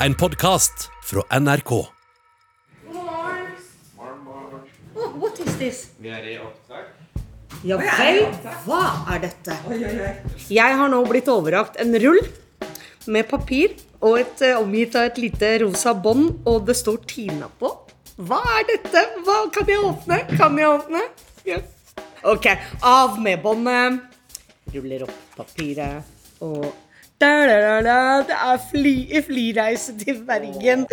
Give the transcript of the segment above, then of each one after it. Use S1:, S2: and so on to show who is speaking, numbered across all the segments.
S1: En podkast fra NRK.
S2: What is this?
S3: Vi er i opptak.
S2: Ja vel, hva er dette? Jeg har nå blitt overrakt en rull med papir og et, eh, omgitt av et lite rosa bånd, og det står Tina på. Hva er dette? Hva, kan jeg åpne? Kan jeg åpne? Yes. Ok, av med båndet. Ruller opp papiret og da, da, da. Det er fly, flyreise til Bergen.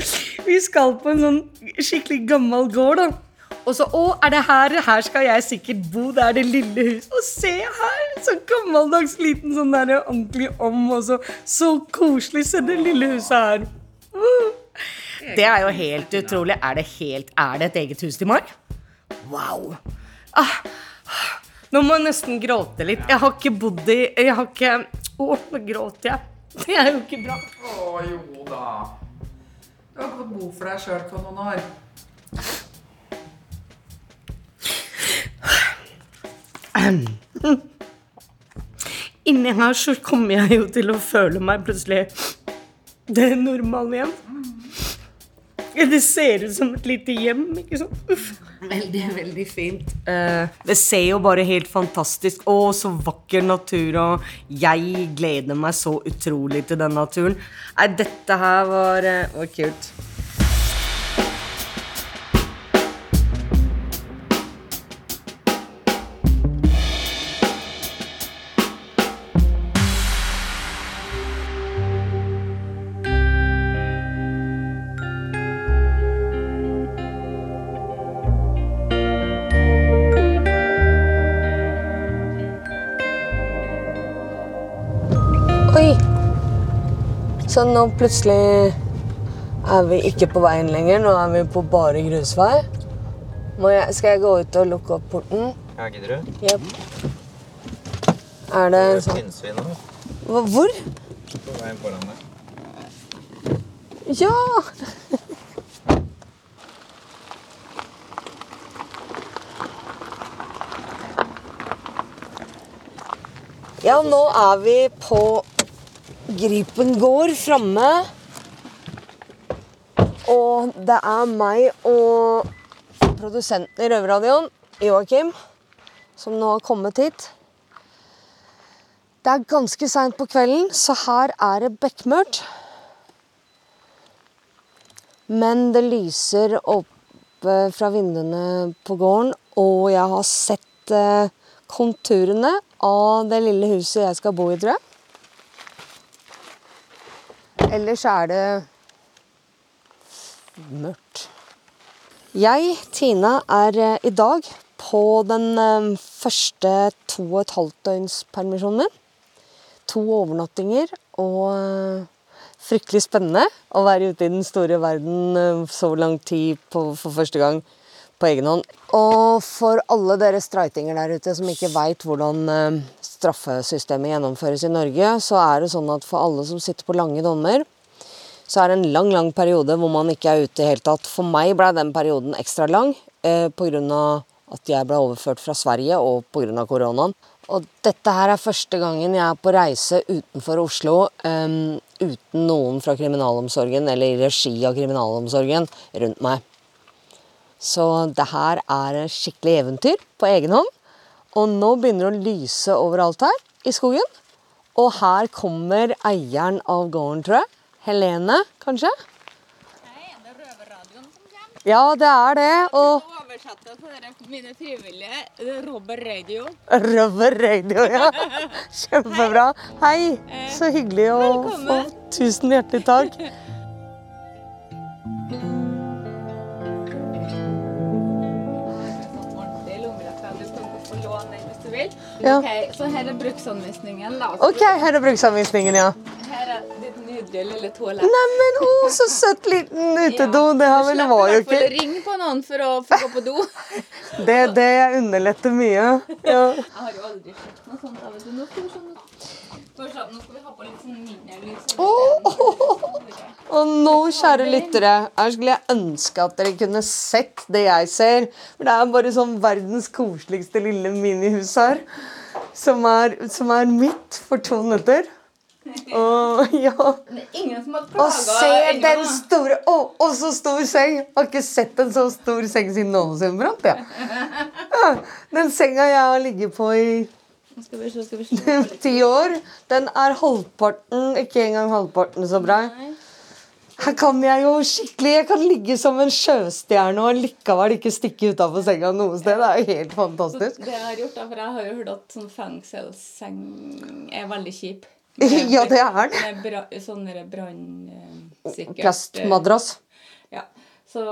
S2: Vi skal på en sånn skikkelig gammel gård, da. Og så, å, er det her? Her skal jeg sikkert bo. Det er det lille huset. Og se her! Så gammeldags liten sånn der ordentlig om, og så, så koselig. Se det lille huset her. Det er jo helt utrolig. Er det, helt, er det et eget hus til meg? Wow. Ah, nå må jeg nesten gråte litt. Jeg har ikke bodd i Jeg har ikke Å, nå gråter jeg. Det er jo ikke bra.
S4: Å jo da. Du har ikke fått bo for deg sjøl på noen år.
S2: Inni her så kommer jeg jo til å føle meg plutselig det normale igjen. Det ser ut som et lite hjem, ikke sant? Uff. Veldig, veldig fint. Uh, det ser jo bare helt fantastisk Å, så vakker natur, og jeg gleder meg så utrolig til den naturen. Nei, dette her var, eh, var kult. Så nå plutselig er vi ikke på veien lenger. Nå er vi på bare grusvei. Må jeg, skal jeg gå ut og lukke opp porten?
S3: Ja, gidder du?
S2: Yep. Er det sånn
S3: pinnsvin nå.
S2: Hvor?
S3: På veien foran deg.
S2: Ja! Ja, nå er vi på Gripen går framme. Og det er meg og produsenten i Røverradioen, Joakim, som nå har kommet hit. Det er ganske seint på kvelden, så her er det bekmørkt. Men det lyser oppe fra vinduene på gården, og jeg har sett eh, konturene av det lille huset jeg skal bo i, tror jeg. Ellers er det mørkt. Jeg, Tina, er eh, i dag på den eh, første to og et halvt døgns permisjonen min. To overnattinger og eh, fryktelig spennende å være ute i den store verden så lang tid på, for første gang på egen hånd. Og for alle dere streitinger der ute som ikke veit hvordan eh, straffesystemet gjennomføres i Norge, så er det sånn at for alle som sitter på lange dommer, så er det en lang, lang periode hvor man ikke er ute i det hele tatt. For meg ble den perioden ekstra lang eh, pga. at jeg ble overført fra Sverige og pga. koronaen. Og dette her er første gangen jeg er på reise utenfor Oslo um, uten noen fra kriminalomsorgen eller i regi av kriminalomsorgen rundt meg. Så det her er et skikkelig eventyr på egen hånd. Og nå begynner det å lyse overalt her i skogen. Og her kommer eieren av gården, tror jeg. Helene, kanskje?
S5: Nei, det er Røverradioen som kommer.
S2: Ja, det er det. Og
S5: Oversatte til dere mine frivillige. Det er Robber Radio,
S2: ja. Kjempebra. Hei, så hyggelig å få Tusen hjertelig takk.
S5: Du vil.
S2: Ja.
S5: Ok, så her er bruksanvisningen. da.
S2: Ok, her er bruksanvisningen, ja.
S5: Her er ditt nydelige lille toalett.
S2: Neimen, å, så søtt liten utedo. Det her vel var jo
S5: Du slipper i hvert fall å ringe på noen for å få gå på do.
S2: Det, det underletter mye. Ja.
S5: Jeg har jo aldri sett noe sånt. vet du. Nå skal se, Nå skal vi ha på litt sånn mindre lys.
S2: Og nå, kjære lyttere, her skulle jeg ønske at dere kunne sett det jeg ser. For det er bare sånn verdens koseligste lille minihus her. Som er, som er mitt for to minutter. Og, ja.
S5: Ingen som har
S2: Og
S5: klaga
S2: se den store Å, og så stor seng! Jeg Har ikke sett en så stor seng siden noensinne, brant. Ja. Den senga jeg har ligget på i
S5: Skal vi se, skal vi se.
S2: ti år, den er halvparten, ikke engang halvparten så bra.
S5: Nei.
S2: Her kan jeg jo skikkelig Jeg kan ligge som en sjøstjerne og likevel ikke stikke utafor senga noe sted. Det er jo helt
S5: Så
S2: fantastisk.
S5: det jeg har gjort, da, for jeg har jo hørt at sånn fengselsseng er veldig kjip.
S2: Ja, det er den.
S5: Med bra, sånne brannsikkert
S2: Plastmadrass.
S5: Ja. Så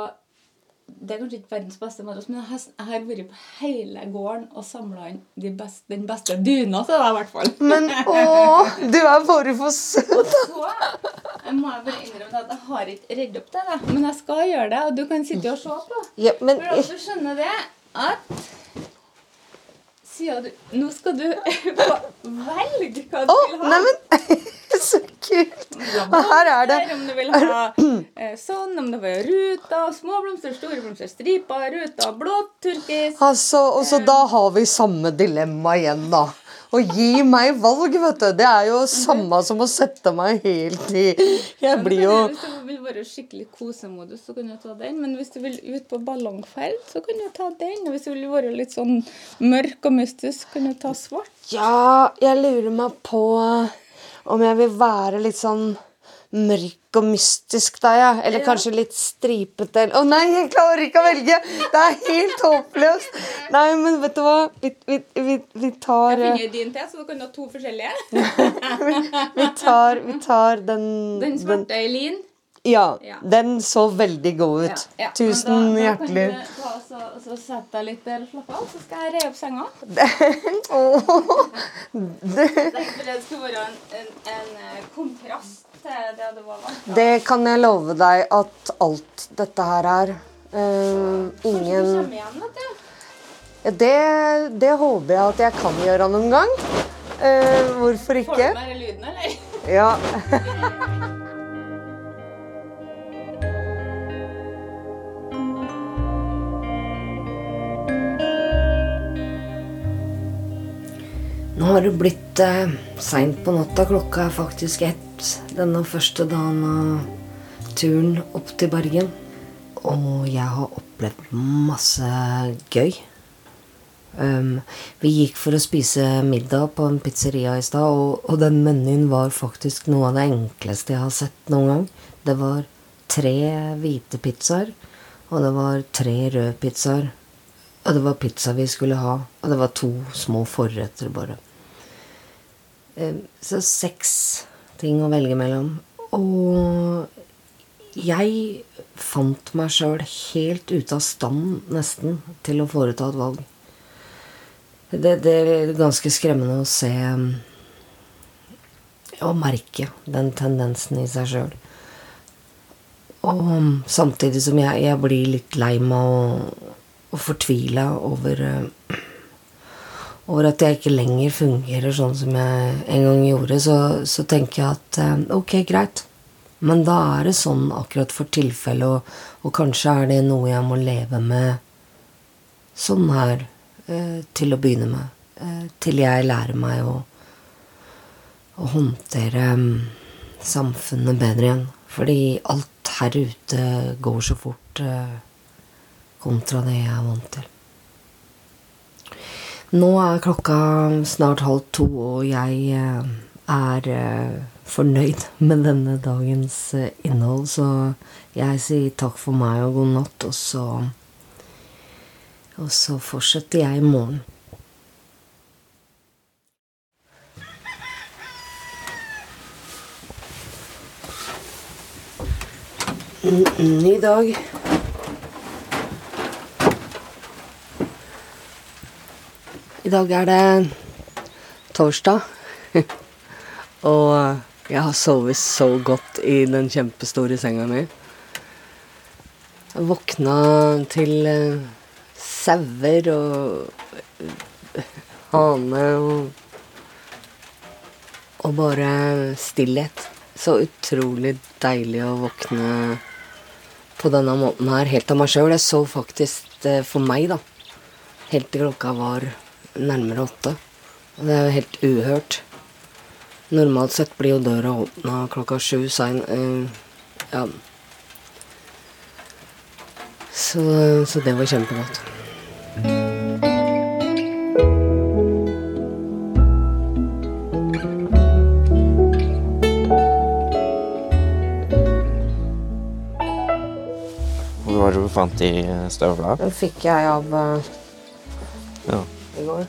S5: det er kanskje ikke verdens beste madrass, men jeg har, vært på hele gården og samla inn de best, den beste dyna til deg, i hvert fall.
S2: Men å, du er bare for søt!
S5: Jeg må bare innrømme at jeg har ikke redd opp det, men jeg skal gjøre det, og du kan sitte og se på.
S2: Ja, men
S5: For at du skjønner det at siden du Nå skal du velge hva du
S2: oh,
S5: vil ha.
S2: neimen Så kult! Og her er det
S5: Om du vil ha eh, sånn, om du vil ha ruter, små blomster, store blomster, striper, ruta, blått, turkis
S2: Altså, og så da har vi samme dilemma igjen, da. Å gi meg valg, vet du. Det er jo samme som å sette meg helt i Jeg blir jo
S5: Hvis du vil være skikkelig kosemodus, så kan du ta den. Men hvis du vil ut på ballongferd, så kan du ta den. Og hvis du vil være litt sånn mørk og mystisk, kan du ta svart.
S2: Ja, jeg lurer meg på om jeg vil være litt sånn mørk og mystisk da, ja. Eller kanskje litt stripete. Å nei, jeg klarer ikke å velge! Det er helt håpløst. Nei, men vet du hva? Vi, vi, vi, vi tar
S5: Jeg
S2: eh,
S5: finner din til, så du kan ha to forskjellige.
S2: Vi tar, vi tar den,
S5: Den svarte i lin.
S2: Ja,
S5: Ja.
S2: den så veldig god ut.
S5: Ja, ja.
S2: Tusen
S5: da, da,
S2: hjertelig.
S5: Da kan du ta, så, så sette deg litt der og slappe av, så skal jeg re opp senga.
S2: Det
S5: skulle være en, en, en eh, kontrast til det du var vant
S2: det kan jeg love deg at alt dette her er.
S5: Uh, du
S2: ingen
S5: igjen, vet du.
S2: Det, det håper jeg at jeg kan gjøre noen gang. Uh, hvorfor
S5: Får du med deg lyden, eller?
S2: Ja. Nå har det blitt eh, seint på natta. Klokka er faktisk ett denne første dagen av turen opp til Bergen. Og jeg har opplevd masse gøy. Um, vi gikk for å spise middag på en pizzeria i stad, og, og den menyen var faktisk noe av det enkleste jeg har sett noen gang. Det var tre hvite pizzaer, og det var tre røde pizzaer. Og det var pizza vi skulle ha, og det var to små forretter, bare. Um, så seks ting å velge mellom. Og jeg fant meg sjøl helt ute av stand, nesten, til å foreta et valg. Det, det er ganske skremmende å se og merke den tendensen i seg sjøl. Og samtidig som jeg, jeg blir litt lei meg og, og fortvila over uh, over at jeg ikke lenger fungerer sånn som jeg en gang gjorde, så, så tenker jeg at uh, ok, greit. Men da er det sånn akkurat for tilfellet, og, og kanskje er det noe jeg må leve med sånn her eh, til å begynne med. eh, til jeg lærer meg å, å håndtere mm, samfunnet bedre igjen. Fordi alt her ute går så fort eh, kontra det jeg er vant til. Nå er klokka snart halv to, og jeg eh, er eh, fornøyd med denne dagens eh, innhold, så jeg sier takk for meg og god natt, og så Og så fortsetter jeg i morgen. I Ny dag. I dag er det torsdag. Og jeg har sovet så godt i den kjempestore senga mi. Jeg våkna til eh, sauer og hane og Og bare stillhet. Så utrolig deilig å våkne på denne måten her, helt av meg sjøl. Jeg sov faktisk eh, for meg, da. Helt til klokka var nærmere åtte. Og det er jo helt uhørt. Normalt sett blir jo døra åpna klokka sju sein. Uh, ja. Så, så det var kjempegodt.
S3: Hvor var det du fant de støvla?
S2: Den fikk jeg av uh...
S3: Ja.
S2: I går.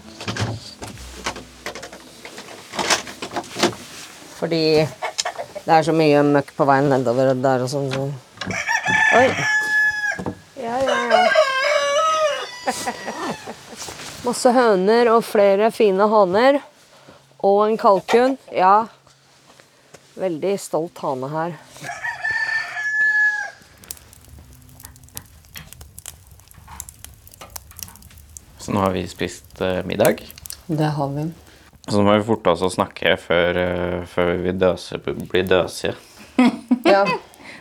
S2: Fordi det er så mye møkk på veien nedover der og sånn. Så. Oi. Ja, ja, ja. Masse høner og flere fine haner. Og en kalkun. Ja. Veldig stolt hane her.
S3: Så nå har vi spist eh, middag.
S2: Det har vi.
S3: Så nå må vi forte oss å snakke før, eh, før vi døser, blir døsige.
S2: Ja.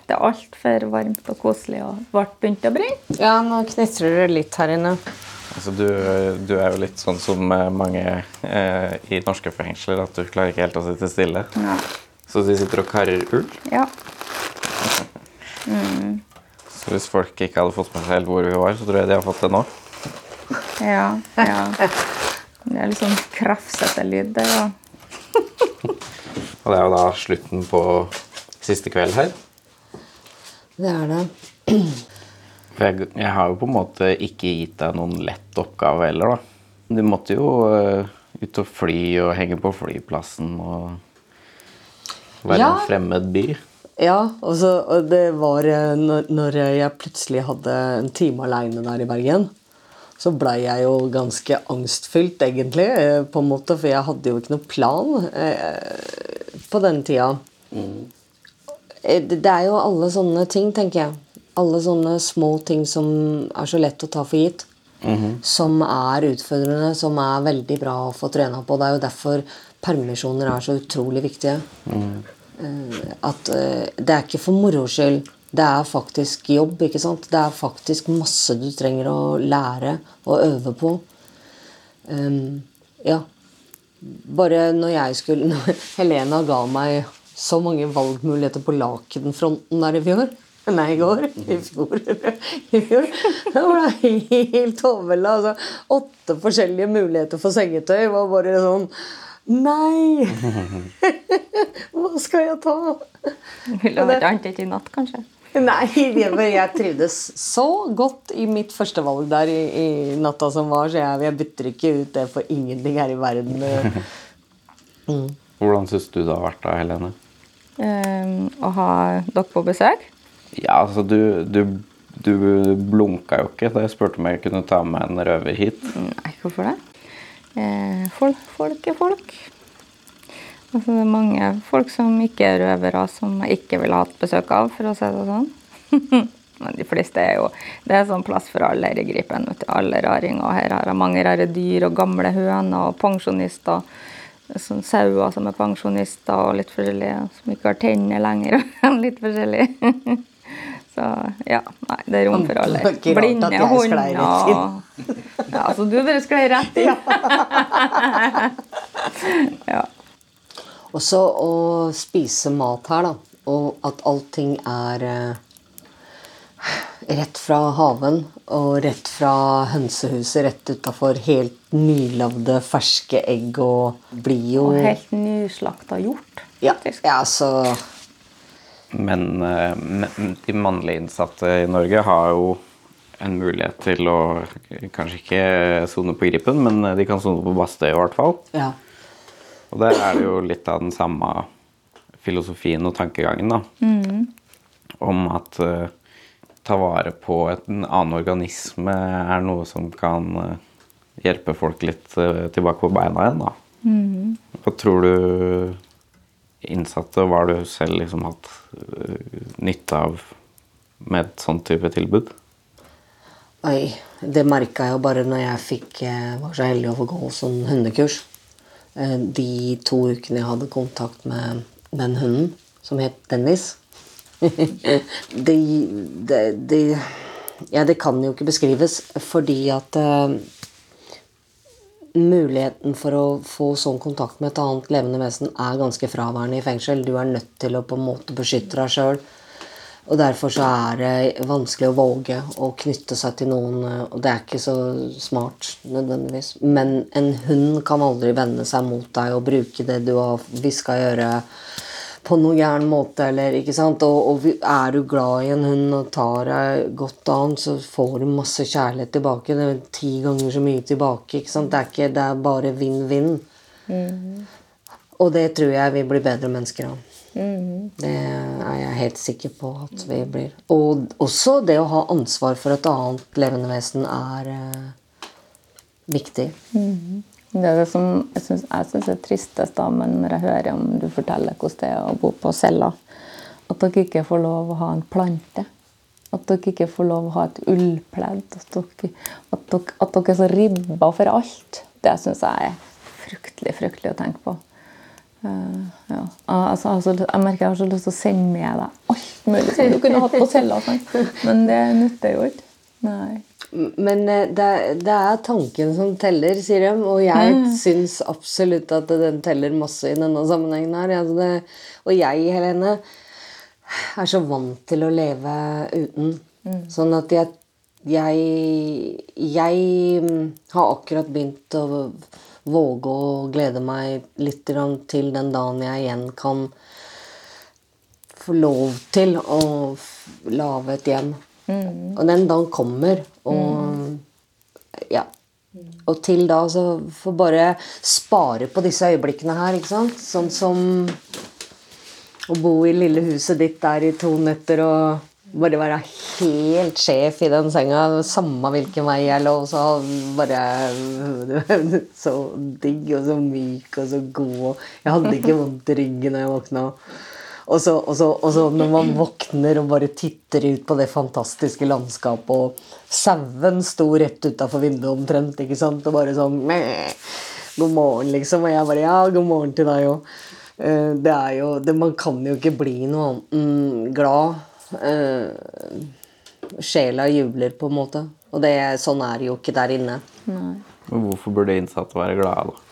S5: Det er altfor varmt og koselig og ble begynt å brenne.
S2: ja, nå knitrer det litt her inne.
S3: Altså, du, du er jo litt sånn som eh, mange eh, i norske fengsler, at du klarer ikke helt å sitte stille.
S5: Ja.
S3: Så de sitter og karrer ull.
S5: ja.
S3: Så hvis folk ikke hadde fått med seg helt hvor vi var, så tror jeg de har fått det nå.
S5: Ja, ja. Det er litt sånn krafsete lyd der. Og
S3: Og det er jo da slutten på siste kveld her.
S2: Det er det.
S3: For jeg, jeg har jo på en måte ikke gitt deg noen lett oppgave heller, da. Du måtte jo eh, ut og fly og henge på flyplassen og være
S2: Ja.
S3: en fremmed by.
S2: Ja, og, så, og det var eh, når, når jeg plutselig hadde en time aleine der i Bergen, så blei jeg jo ganske angstfylt, egentlig, eh, på en måte, for jeg hadde jo ikke noe plan eh, på den tida. Mm. Det er jo alle sånne ting, tenker jeg. Alle sånne små ting som er så lett å ta for gitt. Som er utfordrende, som er veldig bra å få trena på. Det er jo derfor permisjoner er så utrolig viktige. Mm. at eh, det er ikke for moro skyld. Det er faktisk jobb. ikke sant? Det er faktisk masse du trenger å lære og øve på. Um, ja. Bare når jeg skulle når Helena ga meg så mange valgmuligheter på lakenfronten der i fjor Nei, i går. I fjor. I fjor. Da var det helt overvelda. Altså, åtte forskjellige muligheter for sengetøy var bare sånn Nei! Hva skal jeg ta?
S5: Vil du ha et annet i natt, kanskje?
S2: Nei, men jeg trivdes så godt i mitt første valg der i, i natta som var, så jeg, jeg bytter ikke ut det for ingenting her i verden.
S3: Hvordan syns du det har vært da, Helene?
S5: Um, å ha dere på besøk?
S3: Ja, altså du, du, du blunka jo ikke da jeg spurte om jeg kunne ta med en røver hit.
S5: Nei, hvorfor det? Eh, folk, folk er folk. Altså, det er mange folk som ikke er røvere, som jeg ikke ville hatt besøk av, for å si det sånn. Men de fleste er jo Det er sånn plass for alle her i Gripen. Alle raringer. Her har jeg mange rare dyr og gamle høner og pensjonister. Sånn sauer som er pensjonister og litt forskjellige, som ikke har tenner lenger. litt forskjellig. Så ja, nei, det er rom for alle.
S2: Blinde hunder
S5: og Ja, så du bare sklei rett inn. ja.
S2: Og så å spise mat her, da, og at allting er eh, rett fra haven og rett fra hønsehuset rett utafor. Helt nylagde, ferske egg og blir jo
S5: Og helt nyslakta hjort.
S2: ja,
S5: faktisk.
S2: ja, så
S3: Men eh, men de mannlige innsatte i Norge har jo en mulighet til å kanskje ikke sone på Gripen, men de kan sone på Bastøy i hvert fall.
S2: Ja.
S3: Og der er det jo litt av den samme filosofien og tankegangen, da. Om at uh, ta vare på et- en annen organisme er noe som kan uh, hjelpe folk litt uh, tilbake på beina igjen, da. Hva tror du innsatte, og hva har du selv liksom hatt nytte av med et sånt type tilbud?
S2: Oi, det merka jeg jo bare når jeg fikk, var så heldig å få gå sånn hundekurs. Eh, De to ukene jeg hadde kontakt med den hunden, som het Dennis det, det, det Ja, det kan jo ikke beskrives, fordi at uh, muligheten for å få sånn kontakt med et annet levende vesen er ganske fraværende i fengsel. Du er nødt til å på en måte beskytte deg sjøl. Og derfor så er det vanskelig å våge å knytte seg til noen. Og det er ikke så smart nødvendigvis. Men en hund kan aldri vende seg mot deg og bruke det du har hviska i øret på noen gæren måte, eller ikke sant. Og, og er du glad i en hund og tar deg godt an, så får du masse kjærlighet tilbake. Det er ti ganger så mye tilbake. ikke sant. Det er, ikke, det er bare vinn-vinn. Og det tror jeg vi blir bedre mennesker av. Det er jeg helt sikker på at vi blir. Og også det å ha ansvar for et annet levende vesen er eh, viktig.
S5: Det er det som jeg syns synes er tristest da, men når jeg hører om du forteller hvordan det er å bo på cella, at dere ikke får lov å ha en plante. At dere ikke får lov å ha et ullpledd. At dere, at dere, at dere er så ribba for alt. Det syns jeg er fryktelig, fryktelig å tenke på. Eh, ja. altså, altså, jeg merker jeg har så lyst til å sende med deg alt mulig som du kunne hatt på cella. Men det nytter jo ikke. Nei.
S2: Men eh, det, det er tanken som teller, sier de. Og jeg syns absolutt at den teller masse i denne sammenhengen her. Altså det, og jeg, Helene, er så vant til å leve uten. Sånn at jeg, jeg Jeg mm, har akkurat begynt å våge å glede meg litt til den dagen jeg igjen kan få lov til å lage et hjem. Og den dagen kommer. Og ja. Og til da så får bare spare på disse øyeblikkene her, ikke sant? Sånn som å bo i lille huset ditt der i to netter og bare være helt sjef i den senga, samme hvilken vei jeg lå, så bare Så digg og så myk og så god. Jeg hadde ikke vondt i ryggen når jeg våkna. Og så, og, så, og så når man våkner og bare titter ut på det fantastiske landskapet, og sauen sto rett utafor vinduet omtrent, ikke sant, og bare sånn God morgen, liksom. Og jeg bare Ja, god morgen til deg òg. Det er jo det, Man kan jo ikke bli noe annet enn glad. Eh, sjela jubler, på en måte. Og det, sånn er det jo ikke der inne.
S3: Men hvorfor burde innsatte være glade, da?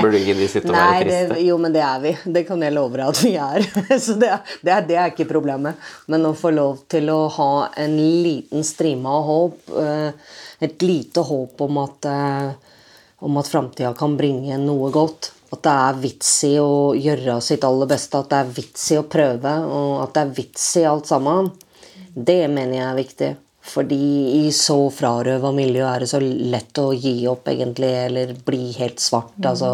S3: Burde ikke de sitte og være
S2: triste? det, jo, men det er vi. Det kan jeg love deg at vi er. Så det, er- det, er, det er ikke problemet. Men å få lov til å ha en liten strime av håp, eh, et lite håp om at, eh, om at framtida kan bringe noe godt. At det er vits i å gjøre sitt aller beste, at det er vits i å prøve, og at det er vits i alt sammen. Det mener jeg er viktig. Fordi i så frarøva miljø er det så lett å gi opp, egentlig, eller bli helt svart. Altså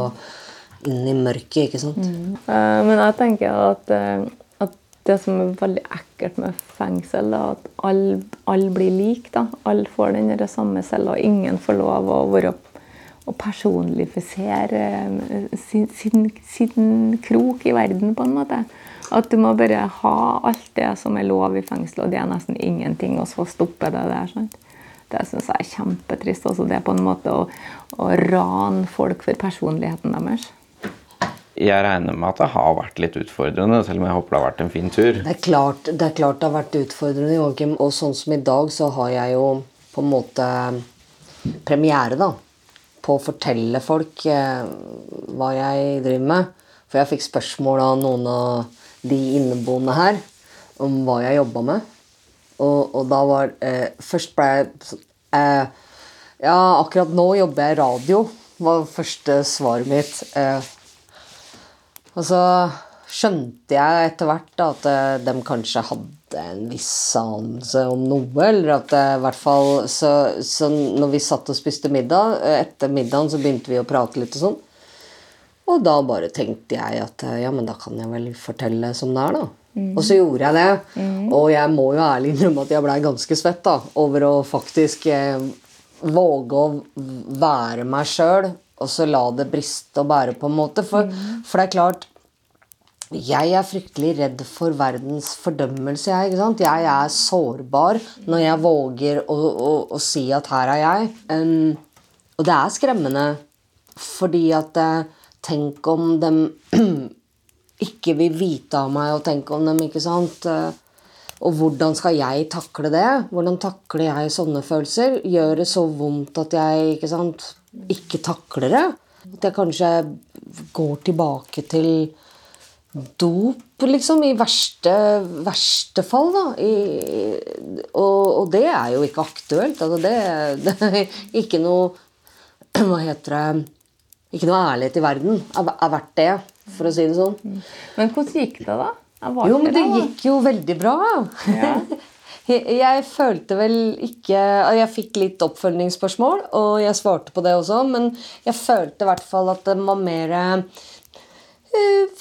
S2: inn i mørket, ikke sant.
S5: Eh, Men jeg tenker at, uh, at det som er veldig ekkelt med fengsel, er at alle all blir like. da. Alle får den samme cella, og ingen får lov å være å personifisere eh, sin, sin, sin krok i verden, på en måte. At du må bare ha alt det som er lov i fengsel, og det er nesten ingenting, og så stoppe det der. sant? Det syns jeg er kjempetrist. Også det er på en måte å, å rane folk for personligheten deres.
S3: Jeg regner med at det har vært litt utfordrende, selv om jeg håper det har vært en fin tur.
S2: Det er klart det, er klart det har vært utfordrende, Joakim. Og sånn som i dag, så har jeg jo på en måte premiere, da. På å fortelle folk eh, hva jeg driver med. For jeg fikk spørsmål av noen av de inneboende her om hva jeg jobba med. Og, og da var eh, Først ble jeg eh, Ja, akkurat nå jobber jeg i radio, var første svaret mitt. Eh, og så skjønte jeg etter hvert da, at eh, de kanskje hadde en viss anelse om noe. Eller at i hvert fall så, så når vi satt og spiste middag, etter middagen så begynte vi å prate litt og sånn. Og da bare tenkte jeg at ja, men da kan jeg vel fortelle som det er, da. Og så gjorde jeg det. Og jeg må jo ærlig innrømme at jeg blei ganske svett da, over å faktisk eh, våge å være meg sjøl, og så la det briste og bære, på en måte. For, for det er klart jeg er fryktelig redd for verdens fordømmelse. Jeg, jeg er sårbar når jeg våger å, å, å si at her er jeg. Um, og det er skremmende, fordi at eh, Tenk om de ikke vil vite av meg, og tenk om dem, ikke sant eh, Og hvordan skal jeg takle det? Hvordan takler jeg sånne følelser? Gjør det så vondt at jeg ikke sant, ikke takler det. At jeg kanskje går tilbake til dop, liksom, i verste, verste fall, da. I, og, og det er jo ikke aktuelt. Altså, det, det er ikke noe Hva heter det Ikke noe ærlighet i verden er, er verdt det, for å si det sånn.
S5: Men hvordan gikk det, da?
S2: Jo, men det gikk jo veldig bra.
S5: Ja.
S2: Jeg, følte vel ikke Jeg fikk litt oppfølgingsspørsmål, og jeg svarte på det også, men jeg følte i hvert fall at det var mer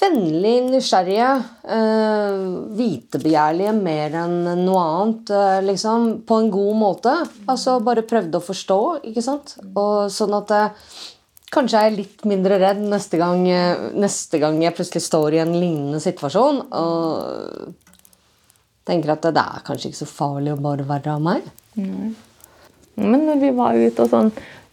S2: vennlig, nysgjerrige, eh, vitebegjærlige mer enn noe annet, eh, liksom. På en god måte. Altså bare prøvde å forstå, ikke sant? Og sånn at eh, Kanskje jeg er litt mindre redd neste gang, eh, neste gang jeg plutselig står i en lignende situasjon og tenker at det er kanskje ikke så farlig å bare være av meg.
S5: Men når vi var ute og sånn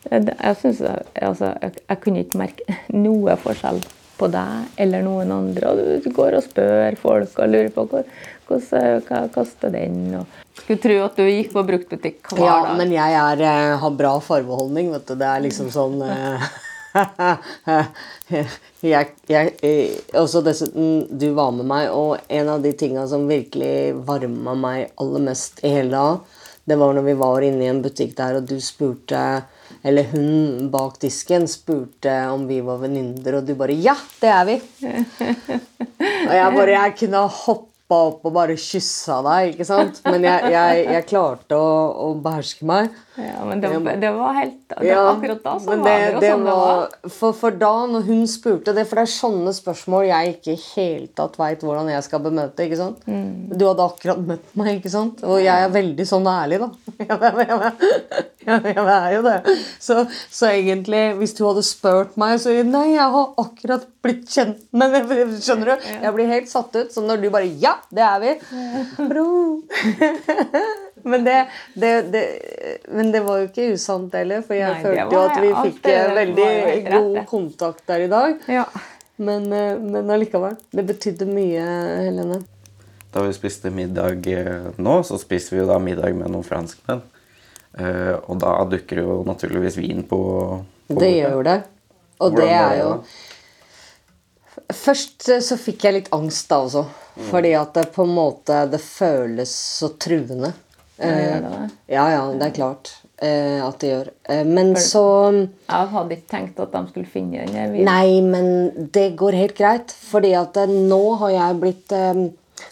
S5: Jeg synes altså, jeg, jeg kunne ikke merke noe forskjell på deg eller noen andre. Og du går og spør folk og lurer på hvor, hvordan, hva koster den. Og skulle tro at du gikk på bruktbutikk hver
S2: Ja,
S5: dag.
S2: men jeg er, eh, har bra farveholdning, vet du. Det er liksom sånn eh, jeg, jeg, eh, også dessuten, du var med meg, og en av de tinga som virkelig varma meg aller mest i hele dag, det var når vi var inne i en butikk der, og du spurte Eller hun bak disken spurte om vi var venninner, og du bare Ja, det er vi! Og jeg bare Jeg kunne hoppa opp og bare kyssa deg, ikke sant? Men jeg, jeg, jeg klarte å, å beherske meg.
S5: Ja, men det, det var helt det,
S2: Ja,
S5: Akkurat da så var det jo sånn det var.
S2: For, for da, når hun spurte det, for det er sånne spørsmål jeg ikke i hele tatt veit hvordan jeg skal bemøte. ikke sant?
S5: Mm.
S2: Du hadde akkurat møtt meg, ikke sant? Og jeg er veldig sånn ærlig, da. Jeg er jo det. Så, så egentlig, hvis du hadde spurt meg, så Nei, jeg har akkurat blitt kjent med det. Skjønner du? Jeg blir helt satt ut. Som når du bare Ja, det er vi! Bro. Men det, det, det, men det var jo ikke usant heller, for jeg
S5: Nei,
S2: følte jo at vi fikk
S5: det
S2: veldig god kontakt der i dag.
S5: Ja.
S2: Men, eh, men allikevel. Det betydde mye, Helene.
S3: Da vi spiste middag eh, nå, så spiser vi jo da middag med noen franskmenn. Eh, og da dukker jo naturligvis vin på, på
S2: Det gjør det. Og
S3: Hvordan
S2: det er jo Først så fikk jeg litt angst da også. Fordi at det på en måte Det føles så truende.
S5: Gjør det det?
S2: Ja, ja, det er klart eh, at det gjør. Eh, men så
S5: Jeg hadde ikke tenkt at de skulle finne den.
S2: Nei, men det går helt greit. Fordi at eh, nå har jeg blitt eh,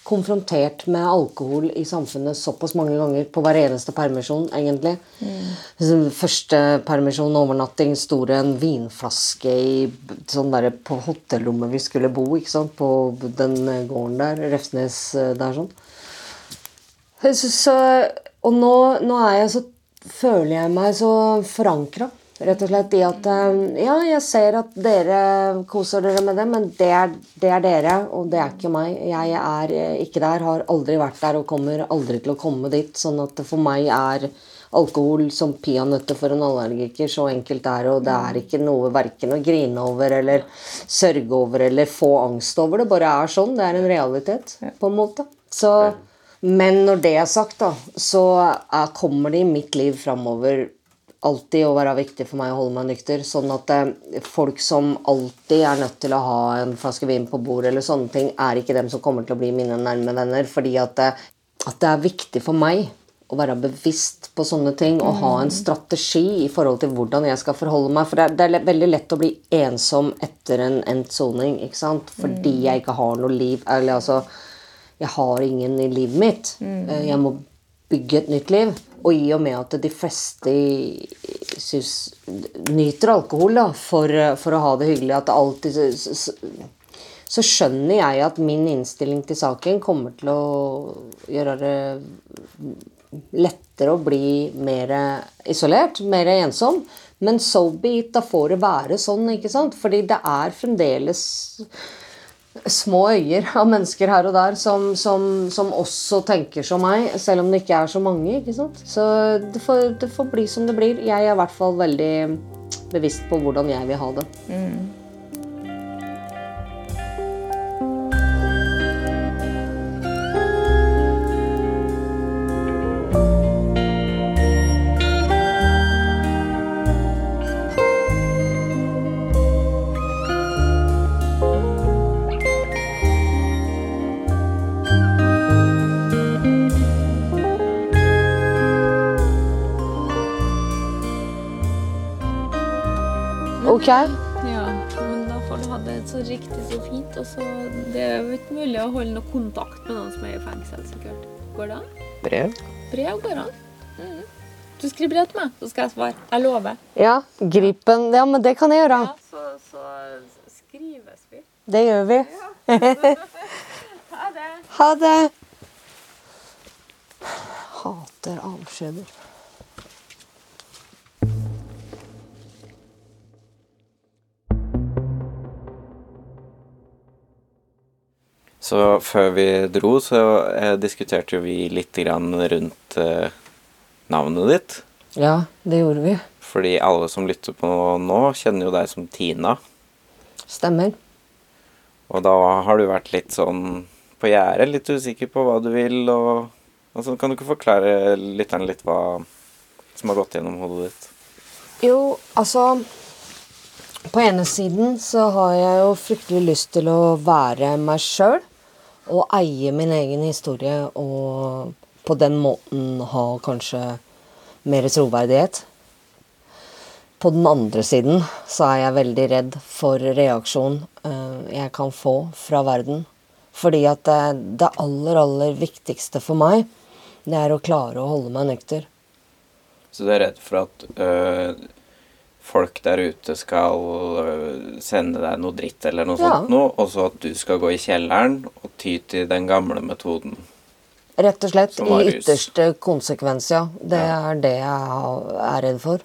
S2: konfrontert med alkohol i samfunnet såpass mange ganger på hver eneste permisjon, egentlig. Mm. Første permisjon, overnatting, store en vinflaske i sånn der, på hotellrommet vi skulle bo, ikke sant? på den eh, gården der, Refsnes eh, der sånn. Så, og nå, nå jeg så føler jeg meg så forankra. Rett og slett i at eh, Ja, jeg ser at dere koser dere med det, men det er, det er dere, og det er ikke meg. Jeg er eh, ikke der, har aldri vært der og kommer aldri til å komme dit. Sånn at for meg er alkohol som peanøtter for en allergiker. Så enkelt er det, og det er ikke noe verken å grine over eller sørge over eller få angst over. Det bare er sånn. Det er en realitet, på en måte. Så men når det er sagt, da, så er, kommer det i mitt liv framover alltid å være viktig for meg å holde meg nykter. Sånn at eh, folk som alltid er nødt til å ha en flaske vin på bordet, eller sånne ting, er ikke dem som kommer til å bli mine nærme venner. Fordi at det, at det er viktig for meg å være bevisst på sånne ting og ha en strategi i forhold til hvordan jeg skal forholde meg. For det er, det er veldig lett å bli ensom etter en endt soning, ikke sant? Fordi jeg ikke har noe liv. Eller altså Jeg har ingen i livet mitt. Mm. Jeg må bygge et nytt liv. Og i og med at de fleste synes, nyter alkohol da, for, for å ha det hyggelig, at det alltid så, så, så skjønner jeg at min innstilling til saken kommer til å gjøre det lettere å bli mer isolert, mer ensom. Men so be it, da får det være sånn, ikke sant? Fordi det er fremdeles små øyer av mennesker her og der som, som, som også tenker som meg, selv om det ikke er så mange. ikke sant? Så det får, det får bli som det blir. Jeg er i hvert fall veldig bevisst på hvordan jeg vil ha det. Ok.
S5: Ja, men da får du ha det så riktig så fint. Og så Det er jo ikke mulig å holde noe kontakt med noen som er i fengsel, sikkert. Går det an?
S3: Brev?
S5: Brev går an. Mm. Du skriver brev til meg, så skal jeg svare. Jeg lover.
S2: Ja, Gripen. Ja, men det kan jeg gjøre.
S5: så, så skrives vi.
S2: Det gjør vi.
S5: Ha det.
S2: Ha det. Hater avskjeder.
S3: Så før vi dro, så eh, diskuterte vi litt grann rundt eh, navnet ditt.
S2: Ja, det gjorde vi.
S3: Fordi alle som lytter på nå, kjenner jo deg som Tina.
S2: Stemmer.
S3: Og da har du vært litt sånn på gjerdet, litt usikker på hva du vil, og altså, Kan du ikke forklare lytteren litt hva som har gått gjennom hodet ditt?
S2: Jo, altså På ene siden så har jeg jo fryktelig lyst til å være meg sjøl. Og eie min egen historie og på den måten ha kanskje mer troverdighet. På den andre siden så er jeg veldig redd for reaksjon eh, jeg kan få fra verden. Fordi at det aller, aller viktigste for meg, det er å klare å holde meg nøkter.
S3: Så du er redd for at øh, folk der ute skal øh, sende deg noe dritt eller noe
S2: Ja.
S3: sånt noe, og så at du skal gå i kjelleren og ty til den gamle metoden?
S2: Rett og slett. I ytterste konsekvens, ja. Det
S3: Ja.
S2: er det jeg er redd for.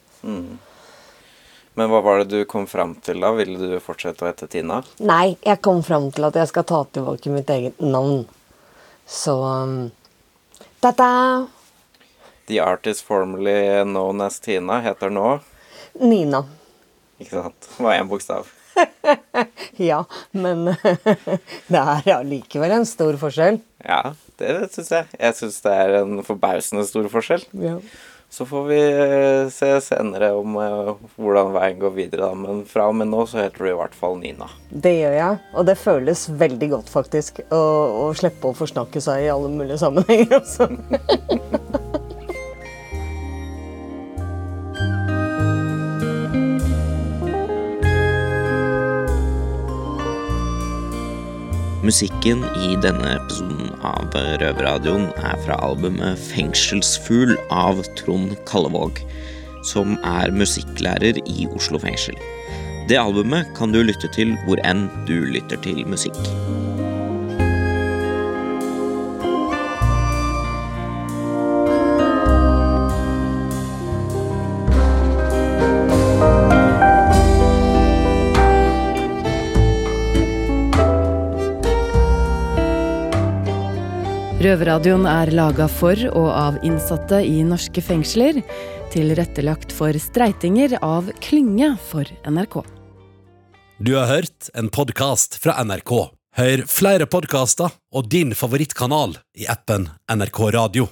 S3: Men hva var det du kom fram til da? Ville du fortsette å hete Tina?
S2: Nei, jeg kom fram til at jeg skal ta tilbake mitt eget navn. Så um, Ta-ta!
S3: The artist formerly known as Tina heter nå
S2: Nina.
S3: Ikke sant? Hva er en bokstav?
S2: Ja, men det er allikevel en stor forskjell.
S3: Ja, det syns jeg. Jeg syns det er en forbausende stor forskjell.
S2: Ja.
S3: Så får vi eh, se senere om eh, hvordan veien går videre, da. Men fra og med nå så heter du i hvert fall Nina.
S2: Det gjør jeg, og det føles veldig godt, faktisk. Å, å slippe å forsnakke seg i alle mulige sammenhenger. Altså.
S6: Musikken i denne episoden av Røverradioen er fra albumet 'Fengselsfugl' av Trond Kallevåg, som er musikklærer i Oslo fengsel. Det albumet kan du lytte til hvor enn du lytter til musikk.
S7: Røverradioen er laga for og av innsatte i norske fengsler. Tilrettelagt for streitinger av Klynge for NRK.
S1: Du har hørt en podkast fra NRK. Hør flere podkaster og din favorittkanal i appen NRK Radio.